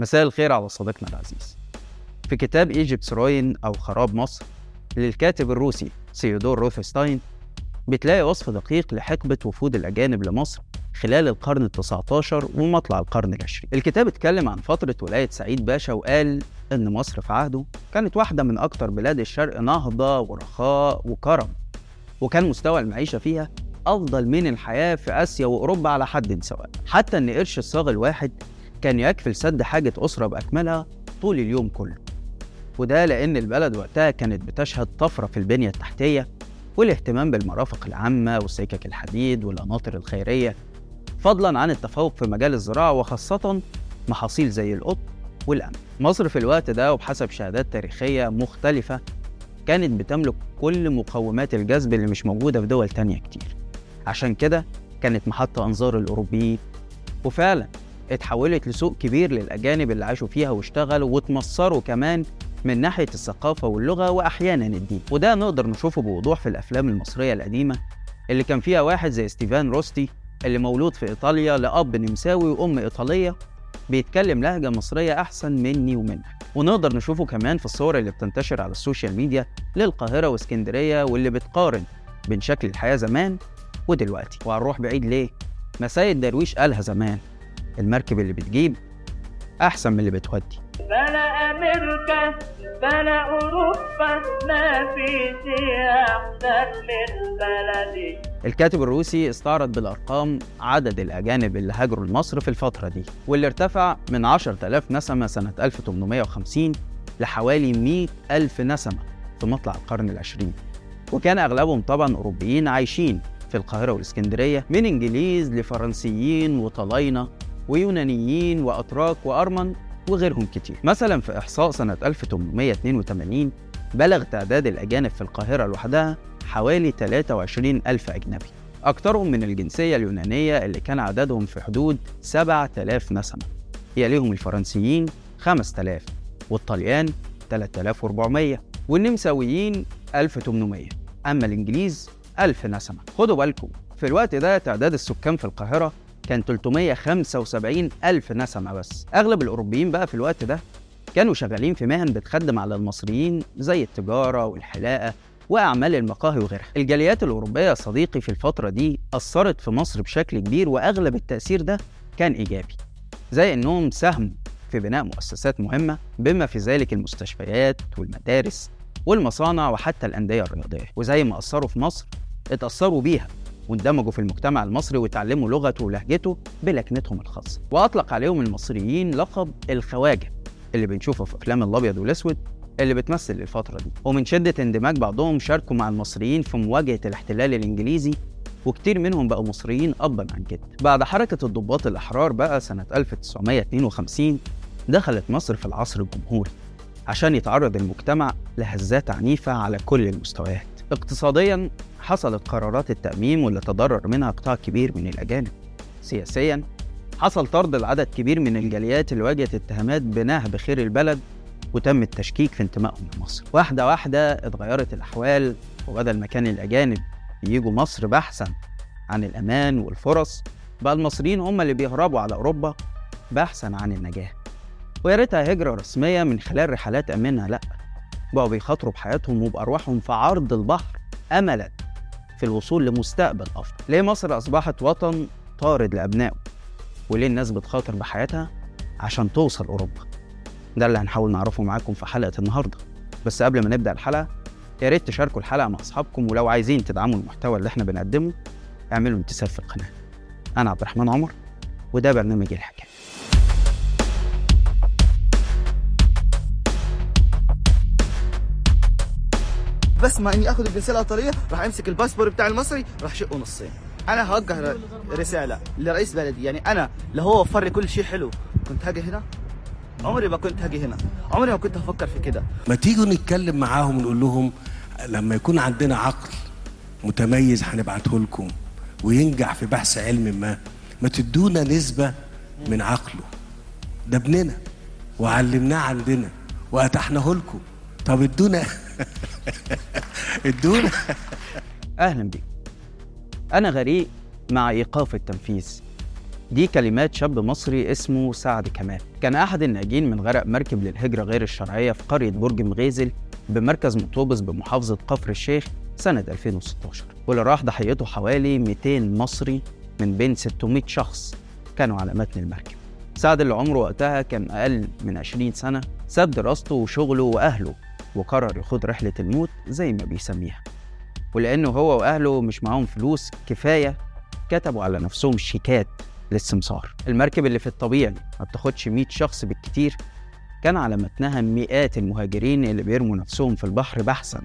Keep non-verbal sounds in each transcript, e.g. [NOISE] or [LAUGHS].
مساء الخير على صديقنا العزيز. في كتاب Egypt's Ruin أو خراب مصر للكاتب الروسي ثيودور روثستاين بتلاقي وصف دقيق لحقبة وفود الأجانب لمصر خلال القرن ال19 ومطلع القرن العشرين. الكتاب اتكلم عن فترة ولاية سعيد باشا وقال إن مصر في عهده كانت واحدة من أكتر بلاد الشرق نهضة ورخاء وكرم وكان مستوى المعيشة فيها أفضل من الحياة في آسيا وأوروبا على حد سواء. حتى إن قرش الصاغ الواحد كان يكفي لسد حاجة أسرة بأكملها طول اليوم كله. وده لأن البلد وقتها كانت بتشهد طفرة في البنية التحتية والاهتمام بالمرافق العامة وسكك الحديد والقناطر الخيرية فضلا عن التفوق في مجال الزراعة وخاصة محاصيل زي القط والقمح مصر في الوقت ده وبحسب شهادات تاريخية مختلفة كانت بتملك كل مقومات الجذب اللي مش موجودة في دول تانية كتير. عشان كده كانت محط أنظار الأوروبيين. وفعلا اتحولت لسوق كبير للأجانب اللي عاشوا فيها واشتغلوا واتمصروا كمان من ناحية الثقافة واللغة وأحيانا الدين. وده نقدر نشوفه بوضوح في الأفلام المصرية القديمة اللي كان فيها واحد زي ستيفان روستي اللي مولود في إيطاليا لأب نمساوي وأم إيطالية بيتكلم لهجة مصرية أحسن مني ومنك. ونقدر نشوفه كمان في الصور اللي بتنتشر على ال social media للقاهرة واسكندرية واللي بتقارن بين شكل الحياة زمان ودلوقتي. وهنروح بعيد ليه؟ مسايد درويش قالها زمان. المركب اللي بتجيب أحسن من اللي بتودي. بلا أمريكا بلا أوروبا ما في أحسن من بلدي. الكاتب الروسي استعرض بالأرقام عدد الأجانب اللي هاجروا لمصر في الفترة دي واللي ارتفع من 10000 نسمة سنة 1850 لحوالي 100 ألف نسمة في مطلع القرن العشرين. وكان أغلبهم طبعا أوروبيين عايشين في القاهرة والإسكندرية من إنجليز لفرنسيين وطلاينة. ويونانيين وأتراك وأرمن وغيرهم كتير. مثلا في إحصاء سنة 1882 بلغ تعداد الأجانب في القاهرة لوحدها حوالي 23 ألف أجنبي. أكثرهم من الجنسية اليونانية اللي كان عددهم في حدود 7000 نسمة يليهم الفرنسيين 5000 والطليان 3400 والنمساويين 1800 أما الإنجليز 1000 نسمة. خدوا بالكم في الوقت ده تعداد السكان في القاهرة كان 375 ألف نسمة بس. أغلب الأوروبيين بقى في الوقت ده كانوا شغالين في مهن بتخدم على المصريين زي التجارة والحلاقة وأعمال المقاهي وغيرها. الجاليات الأوروبية صديقي في الفترة دي أثرت في مصر بشكل كبير وأغلب التأثير ده كان إيجابي زي إنهم ساهموا في بناء مؤسسات مهمة بما في ذلك المستشفيات والمدارس والمصانع وحتى الأندية الرياضية. وزي ما أثروا في مصر اتأثروا بيها. واندمجوا في المجتمع المصري وتعلموا لغته ولهجته بلكنتهم الخاصة. وأطلق عليهم المصريين لقب الخواجة اللي بنشوفه في أفلام الأبيض والأسود اللي بتمثل الفترة دي. ومن شدة اندماج بعضهم شاركوا مع المصريين في مواجهة الاحتلال الإنجليزي وكتير منهم بقوا مصريين أبا عن جد بعد حركة الضباط الأحرار بقى سنة 1952 دخلت مصر في العصر الجمهوري عشان يتعرض المجتمع لهزات عنيفة على كل المستويات. اقتصاديا حصلت قرارات التأميم واللي تضرر منها قطاع كبير من الأجانب. سياسيا حصل طرد العدد كبير من الجاليات اللي واجهت اتهامات بنهب خير البلد وتم التشكيك في انتمائهم لمصر. واحدة واحدة اتغيرت الأحوال وبدل ما كان الأجانب يجوا مصر بحثا عن الأمان والفرص بقى المصريين هم اللي بيهربوا على أوروبا بحثا عن النجاة. ويا ريتها هجرة رسمية من خلال رحلات أمنها لأ. بقوا بيخاطروا بحياتهم وبأرواحهم في عرض البحر أملا في الوصول لمستقبل أفضل. ليه مصر أصبحت وطن طارد لأبنائه؟ وليه الناس بتخاطر بحياتها عشان توصل أوروبا؟ ده اللي هنحاول نعرفه معاكم في حلقة النهاردة. بس قبل ما نبدأ الحلقة يا ريت تشاركوا الحلقة مع أصحابكم ولو عايزين تدعموا المحتوى اللي إحنا بنقدمه اعملوا انتساب في القناة. أنا عبد الرحمن عمر وده برنامج الحكاية. بس ما إني آخذ الجنسية الايطاليه راح أمسك الباسبور بتاع المصري راح شقه نصين. أنا هوجه رسالة لرئيس بلدي. يعني أنا لو هو وفر لي كل شيء حلو. كنت هاجي هنا؟ عمري ما كنت هاجي هنا. عمري ما كنت هفكر في كده. ما تيجوا نتكلم معاهم ونقول لهم لما يكون عندنا عقل متميز هنبعته لكم وينجح في بحث علم ما. ما تدونا نسبة من عقله. ده ابننا. وعلمناه عندنا. وأتحناه لكم. طب ادونا [LAUGHS] ادونا أهلا بيكم أنا غريق مع إيقاف التنفيذ. دي كلمات شاب مصري اسمه سعد كمال. كان أحد الناجين من غرق مركب للهجرة غير الشرعية في قرية برج مغيزل بمركز مطوبس بمحافظة كفر الشيخ سنة 2016 واللي راح ضحيته حوالي 200 مصري من بين 600 شخص كانوا على متن المركب. سعد اللي عمره وقتها كان أقل من 20 سنة ساب دراسته وشغله وأهله. وقرر يخوض رحلة الموت زي ما بيسميها. ولأنه هو وأهله مش معاهم فلوس كفاية كتبوا على نفسهم شيكات للسمسار. المركب اللي في الطبيعي ما بتاخدش 100 شخص بالكتير كان على متنها مئات المهاجرين اللي بيرموا نفسهم في البحر بحثا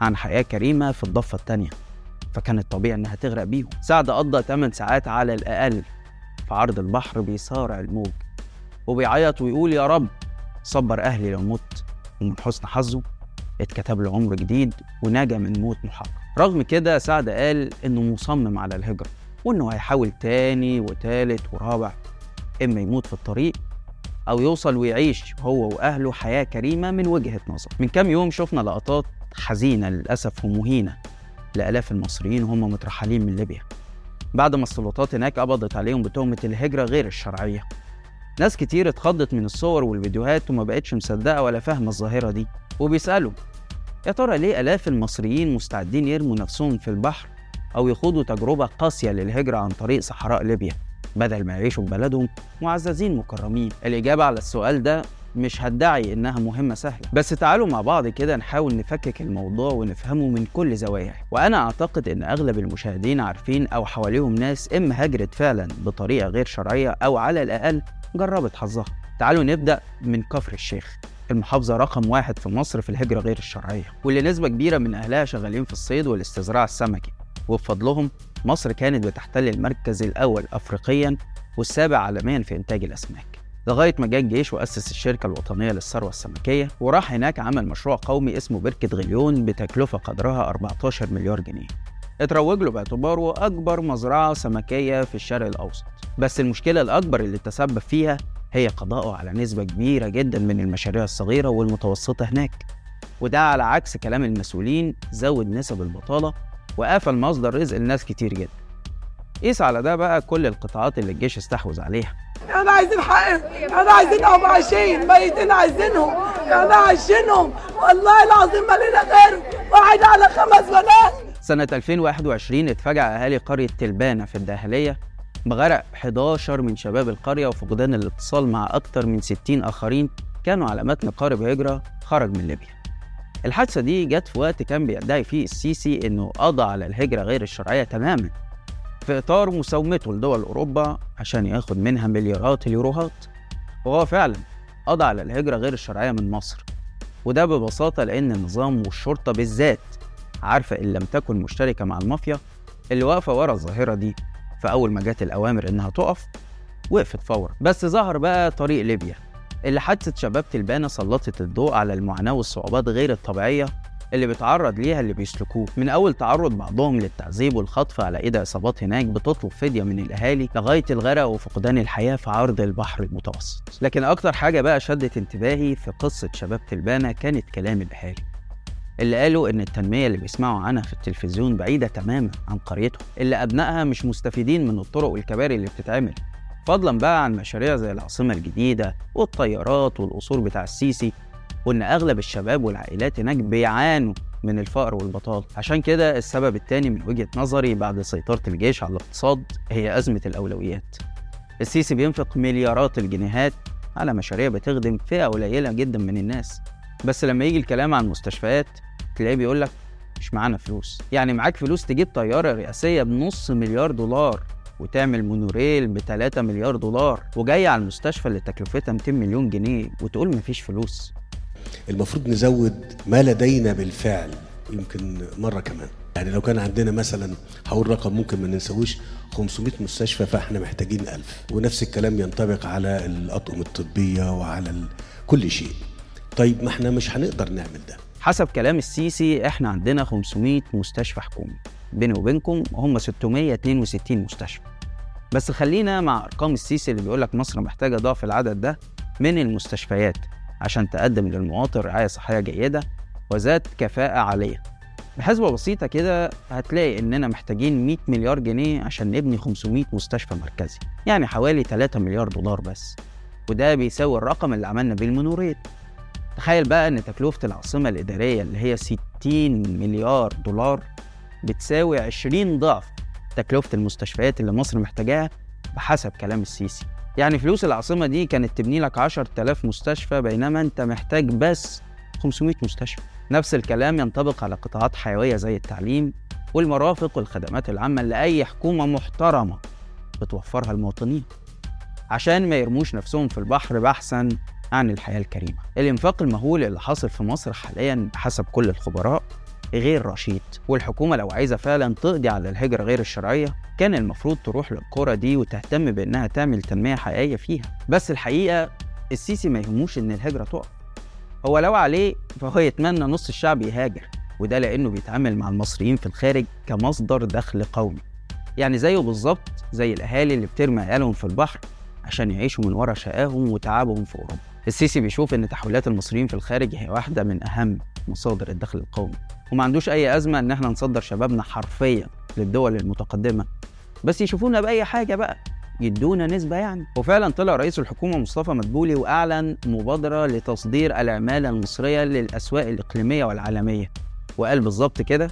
عن حياة كريمة في الضفة التانية فكان الطبيعي إنها تغرق بيهم. سعد قضى 8 ساعات على الأقل في عرض البحر بيصارع الموج وبيعيط ويقول يا رب صبر أهلي لو مت. ومن حسن حظه اتكتب له عمر جديد ونجا من موت محقق. رغم كده سعد قال إنه مصمم على الهجرة وإنه هيحاول تاني وتالت ورابع إما يموت في الطريق أو يوصل ويعيش هو وأهله حياة كريمة من وجهة نظر. من كام يوم شفنا لقطات حزينة للأسف ومهينة لآلاف المصريين وهم مترحلين من ليبيا. بعد ما السلطات هناك قبضت عليهم بتهمة الهجرة غير الشرعية. ناس كتير اتخضت من الصور والفيديوهات وما بقتش مصدقة ولا فاهمة الظاهرة دي. وبيسألوا يا ترى ليه آلاف المصريين مستعدين يرموا نفسهم في البحر أو يخوضوا تجربة قاسية للهجرة عن طريق صحراء ليبيا بدل ما يعيشوا في بلدهم معززين مكرمين؟ الإجابة على السؤال ده مش هدعي إنها مهمة سهلة. بس تعالوا مع بعض كده نحاول نفكك الموضوع ونفهمه من كل زواياه. وأنا أعتقد إن أغلب المشاهدين عارفين أو حواليهم ناس إما هاجرت فعلا بطريقة غير شرعية أو على الأقل جربت حظها. تعالوا نبدأ من كفر الشيخ. المحافظة رقم واحد في مصر في الهجرة غير الشرعية واللي نسبة كبيرة من أهلها شغالين في الصيد والاستزراع السمكي. وبفضلهم مصر كانت بتحتل المركز الأول أفريقيا والسابع عالميا في إنتاج الأسماك. لغاية ما جه الجيش وأسس الشركة الوطنية للثروة السمكية وراح هناك عمل مشروع قومي اسمه بركة غليون بتكلفة قدرها 14 مليار جنيه. اتروج له باعتباره أكبر مزرعة سمكية في الشرق الأوسط. بس المشكلة الأكبر اللي تسبب فيها هي قضاءه على نسبة كبيرة جدا من المشاريع الصغيرة والمتوسطة هناك. وده على عكس كلام المسؤولين زود نسب البطالة وقفل مصدر رزق لناس كتير جدا. قيس على ده بقى كل القطاعات اللي الجيش استحوذ عليها. إحنا عايزين حقهم. إحنا عايزينهم عايشين ميتين عايزينهم. إحنا عايشينهم. والله العظيم ما لنا غيره واحد على خمس بنات. سنة 2021 اتفاجأ أهالي قرية تلبانة في الداخلية بغرق 11 من شباب القرية وفقدان الاتصال مع أكثر من 60 آخرين كانوا على متن قارب هجرة خرج من ليبيا. الحادثة دي جت في وقت كان بيدعي فيه السيسي إنه قضى على الهجرة غير الشرعية تماما في إطار مساومته لدول أوروبا عشان ياخد منها مليارات اليوروهات. وهو فعلا قضى على الهجرة غير الشرعية من مصر. وده ببساطة لأن النظام والشرطة بالذات عارفة إن لم تكن مشتركة مع المافيا اللي واقفة ورا الظاهرة دي فأول ما جت الأوامر إنها تقف وقفت فورا. بس ظهر بقى طريق ليبيا اللي حادثة شباب تلبانة سلطت الضوء على المعاناة والصعوبات غير الطبيعية اللي بيتعرض ليها اللي بيسلكوه. من أول تعرض بعضهم للتعذيب والخطف على إيد عصابات هناك بتطلب فدية من الأهالي لغاية الغرق وفقدان الحياة في عرض البحر المتوسط. لكن أكتر حاجة بقى شدت انتباهي في قصة شباب تلبانة كانت كلام الأهالي. اللي قالوا إن التنمية اللي بيسمعوا عنها في التلفزيون بعيدة تماما عن قريتهم اللي أبنائها مش مستفيدين من الطرق والكباري اللي بتتعمل. فضلا بقى عن مشاريع زي العاصمة الجديدة والطيارات والقصور بتاع السيسي وإن أغلب الشباب والعائلات هناك بيعانوا من الفقر والبطالة عشان كده السبب التاني من وجهة نظري بعد سيطرة الجيش على الاقتصاد هي أزمة الأولويات. السيسي بينفق مليارات الجنيهات على مشاريع بتخدم فئة قليلة جدا من الناس. بس لما يجي الكلام عن مستشفيات تلاقيه بيقول لك مش معانا فلوس. يعني معاك فلوس تجيب طيارة رئاسية بنص مليار دولار وتعمل مونوريل ب 3 مليار دولار وجاي على المستشفى اللي تكلفتها 200 مليون جنيه وتقول مفيش فلوس. المفروض نزود ما لدينا بالفعل يمكن مرة كمان. يعني لو كان عندنا مثلا هقول رقم ممكن ما ننساهوش 500 مستشفى فإحنا محتاجين 1000 ونفس الكلام ينطبق على الأطقم الطبية وعلى. كل شيء. طيب ما إحنا مش هنقدر نعمل ده. حسب كلام السيسي إحنا عندنا 500 مستشفى حكومي. بيني وبينكم هم 662 مستشفى. بس خلينا مع أرقام السيسي اللي بيقول لك مصر محتاجة ضعف العدد ده من المستشفيات عشان تقدم للمواطن رعاية صحية جيدة وذات كفاءة عالية. بحسبة بسيطة كده هتلاقي إننا محتاجين 100 مليار جنيه عشان نبني 500 مستشفى مركزي. يعني حوالي 3 مليار دولار بس. وده بيساوي الرقم اللي عملنا بيه المونوريل. تخيل بقى إن تكلفة العاصمة الإدارية اللي هي 60 مليار دولار بتساوي 20 ضعف تكلفة المستشفيات اللي مصر محتاجاها بحسب كلام السيسي. يعني فلوس العاصمة دي كانت تبني لك 10000 مستشفى بينما أنت محتاج بس 500 مستشفى. نفس الكلام ينطبق على قطاعات حيوية زي التعليم والمرافق والخدمات العامة اللي أي حكومة محترمة بتوفرها المواطنين. عشان ما يرموش نفسهم في البحر بحثا عن الحياة الكريمة. الإنفاق المهول اللي حاصل في مصر حاليا بحسب كل الخبراء غير رشيد والحكومة لو عايزة فعلا تقضي على الهجرة غير الشرعية كان المفروض تروح للقرى دي وتهتم بإنها تعمل تنمية حقيقية فيها. بس الحقيقة السيسي ما يهموش إن الهجرة تقف. هو لو عليه فهو يتمنى نص الشعب يهاجر وده لأنه بيتعامل مع المصريين في الخارج كمصدر دخل قومي. يعني زيه بالظبط زي الأهالي اللي بترمي عيالهم في البحر عشان يعيشوا من ورا شقاهم وتعبهم في أوروبا. السيسي بيشوف إن تحويلات المصريين في الخارج هي واحدة من أهم مصادر الدخل القومي. وما عندوش أي أزمة إن إحنا نصدر شبابنا حرفيا للدول المتقدمة. بس يشوفونا بأي حاجة بقى يدونا نسبة يعني. وفعلا طلع رئيس الحكومة مصطفى مدبولي وأعلن مبادرة لتصدير العمالة المصرية للأسواق الإقليمية والعالمية. وقال بالظبط كده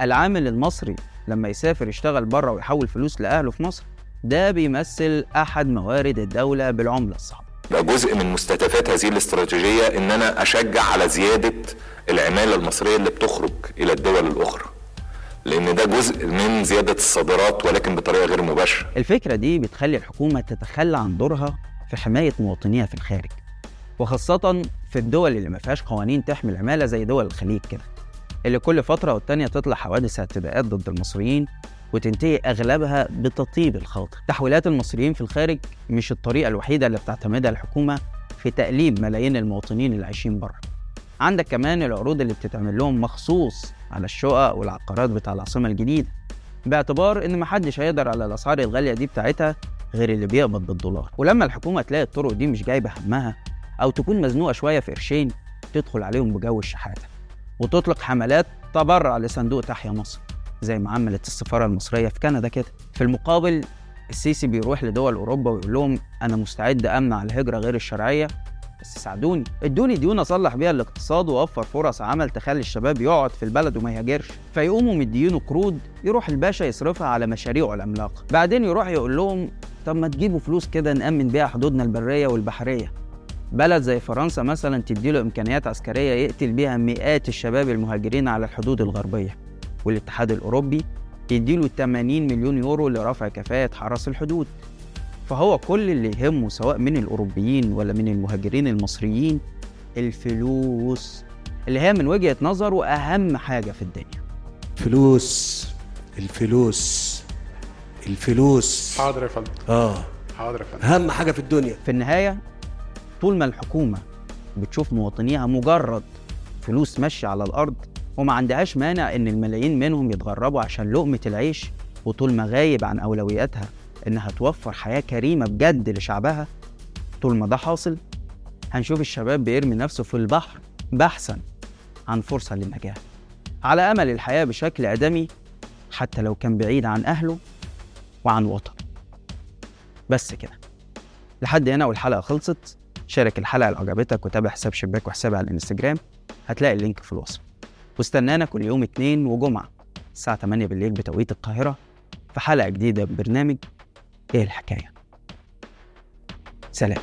العامل المصري لما يسافر يشتغل بره ويحول فلوس لأهله في مصر ده بيمثل أحد موارد الدولة بالعملة الصعبة. بقى جزء من مستهدفات هذه الاستراتيجية إن أنا أشجع على زيادة العمالة المصرية اللي بتخرج إلى الدول الأخرى. لأن ده جزء من زيادة الصادرات ولكن بطريقة غير مباشرة. الفكرة دي بتخلي الحكومة تتخلى عن دورها في حماية مواطنيها في الخارج وخاصة في الدول اللي ما فيهاش قوانين تحمي العمالة زي دول الخليج كده اللي كل فترة والتانية تطلع حوادث اعتداءات ضد المصريين وتنتهي أغلبها بتطيب الخاطر تحويلات المصريين في الخارج مش الطريقة الوحيدة اللي بتعتمدها الحكومة في تقليب ملايين المواطنين اللي عايشين بره. عندك كمان العروض اللي بتتعمل لهم مخصوص على الشقق والعقارات بتاع العاصمة الجديدة باعتبار إن محدش هيقدر على الأسعار الغالية دي بتاعتها غير اللي بيقبض بالدولار. ولما الحكومة تلاقي الطرق دي مش جايبة همها أو تكون مزنوقة شوية في قرشين تدخل عليهم بجو الشحاتة. وتطلق حملات تبرع لصندوق تحيا مصر. زي ما عملت السفارة المصرية في كندا كده. في المقابل السيسي بيروح لدول أوروبا ويقول لهم أنا مستعد أمنع الهجرة غير الشرعية. بس ساعدوني. إدوني ديون اصلح بيها الاقتصاد واوفر فرص عمل تخلي الشباب يقعد في البلد وما يهاجرش. فيقوموا مدينه قروض يروح الباشا يصرفها على مشاريعه العملاقة. بعدين يروح يقول لهم طب ما تجيبوا فلوس كده نأمن بيها حدودنا البرية والبحرية. بلد زي فرنسا مثلا تديله إمكانيات عسكرية يقتل بيها مئات الشباب المهاجرين على الحدود الغربية. والاتحاد الأوروبي يديله 80 مليون يورو لرفع كفاءة حرس الحدود. فهو كل اللي يهمه سواء من الأوروبيين ولا من المهاجرين المصريين الفلوس. اللي هي من وجهة نظره أهم حاجة في الدنيا. فلوس الفلوس الفلوس. حاضر يا فندم. آه. حاضر يا فندم. أهم حاجة في الدنيا. في النهاية طول ما الحكومة بتشوف مواطنيها مجرد فلوس ماشية على الأرض وما عندهاش مانع إن الملايين منهم يتغربوا عشان لقمة العيش وطول ما غايب عن أولوياتها إنها توفر حياة كريمة بجد لشعبها. طول ما ده حاصل هنشوف الشباب بيرمي نفسه في البحر بحثا عن فرصة للنجاة على أمل الحياة بشكل آدمي حتى لو كان بعيد عن أهله وعن وطنه. بس كده. لحد هنا والحلقة خلصت. شارك الحلقة لو عجبتك وتابع حساب شباك وحسابي على الإنستجرام. هتلاقي اللينك في الوصف. واستنانا كل يوم اتنين وجمعة الساعة 8 بالليل بتوقيت القاهرة في حلقة جديدة من برنامج إيه الحكاية؟ سلام.